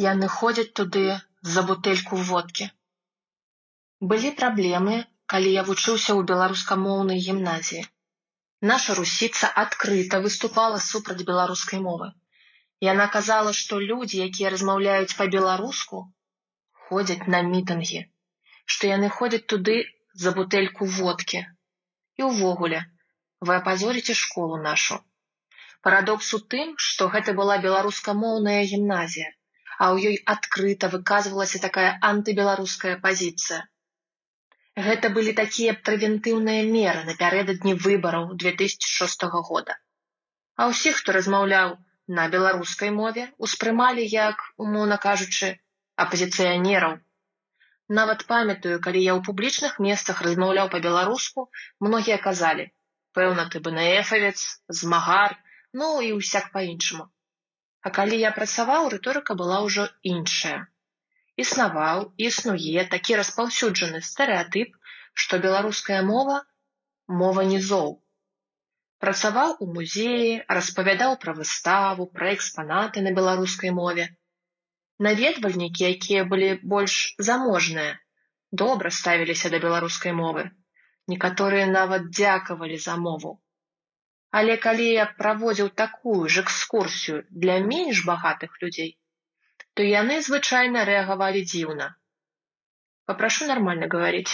Яны ходзяць туды за бутэльку водкі. Былі праблемы, калі я вучыўся ў беларускамоўнай гімназіі. Наша русіца адкрыта выступала супраць беларускай мовы. Яна казала, што людзі, якія размаўляюць па-беларуску, ходзяць на мітынгі, што яны ходзяць туды за бутэльку водкі. І ўвогуле, вы апазорыце школу нашу. Парадокс у тым, што гэта была беларускамоўная гімназія, а ў ёй адкрыта выказвалася такая антыбеларуская пазіцыя. Гэта былі такія прэвентыўныя меры напярэдадні выбараў 2006 года. А ўсіх, хто размаўляў на беларускай мове, успрымалі як, умоўна кажучы, апазіцыянераў. Нават памятаю, калі я ў публічных месцах размаўляў па-беларуску, многія казалі: пэўна ты бнефавец, змагар, ну і ўсяк па-іншаму. А калі я працаваў, рыторыка была ўжо іншая. Існаваў і існуе такі распаўсюджаны стэрэатып, што беларуская мова мова нізоў. Працаваў у музеі, распавядаў пра выставу, пра экспанаты на беларускай мове. Наведвальнікі, якія былі больш заможныя, добра ставіліся да беларускай мовы. Некаторыя нават дзякавалі за мову. Але калі я праводзіў такую ж экскурсію для менш багатых людзей, то яны звычайна рэагавалі дзіўна. Попрошу нормально говорить.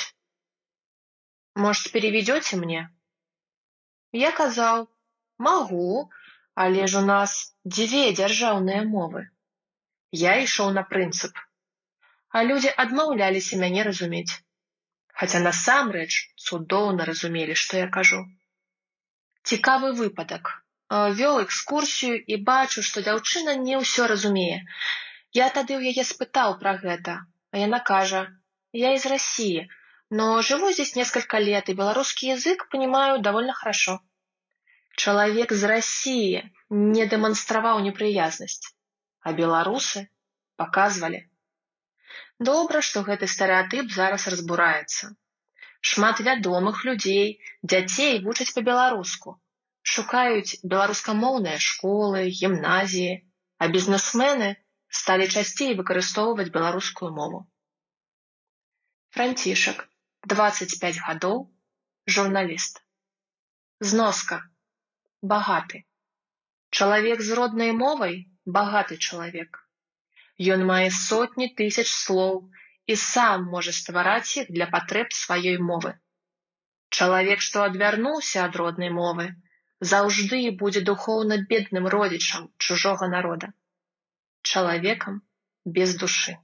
Может, переведете мне? Я казаў: Магу, але ж у нас дзве дзяржаўныя мовы. Я ішоў на прынцып. А людзі адмаўляліся мяне разумець. Хаця насамрэч цудоўна разумелі, што я кажу. Цікавы выпадак. Вёў экскурсію і бачу, што дзяўчына не ўсё разумее. Я тады ў яе спытаў пра гэта, а яна кажа: я из России, но живу здесь несколько лет и белорусский язык понимаю довольно хорошо. Человек з России не дэманстраваў непрыязнасць, а беларусы паказвалі. Добра, што гэты стэрэатып зараз разбураецца. Шмат вядомых людзей, дзяцей вучаць па-беларуску, шукаюць беларускамоўныя школы, гімназіі, а бізнесмены сталі часцей выкарыстоўваць беларускую мову. Францішак, 25 гадоў, журналіст. Зноска. Багаты. Чалавек з роднай мовай багаты чалавек. Ён мае сотні тысяч слоў і сам можа ствараць іх для патрэб сваёй мовы. Чалавек, што адвярнуўся ад роднай мовы, заўжды будзе духоўна бедным родзічам чужога народа, чалавекам без душы.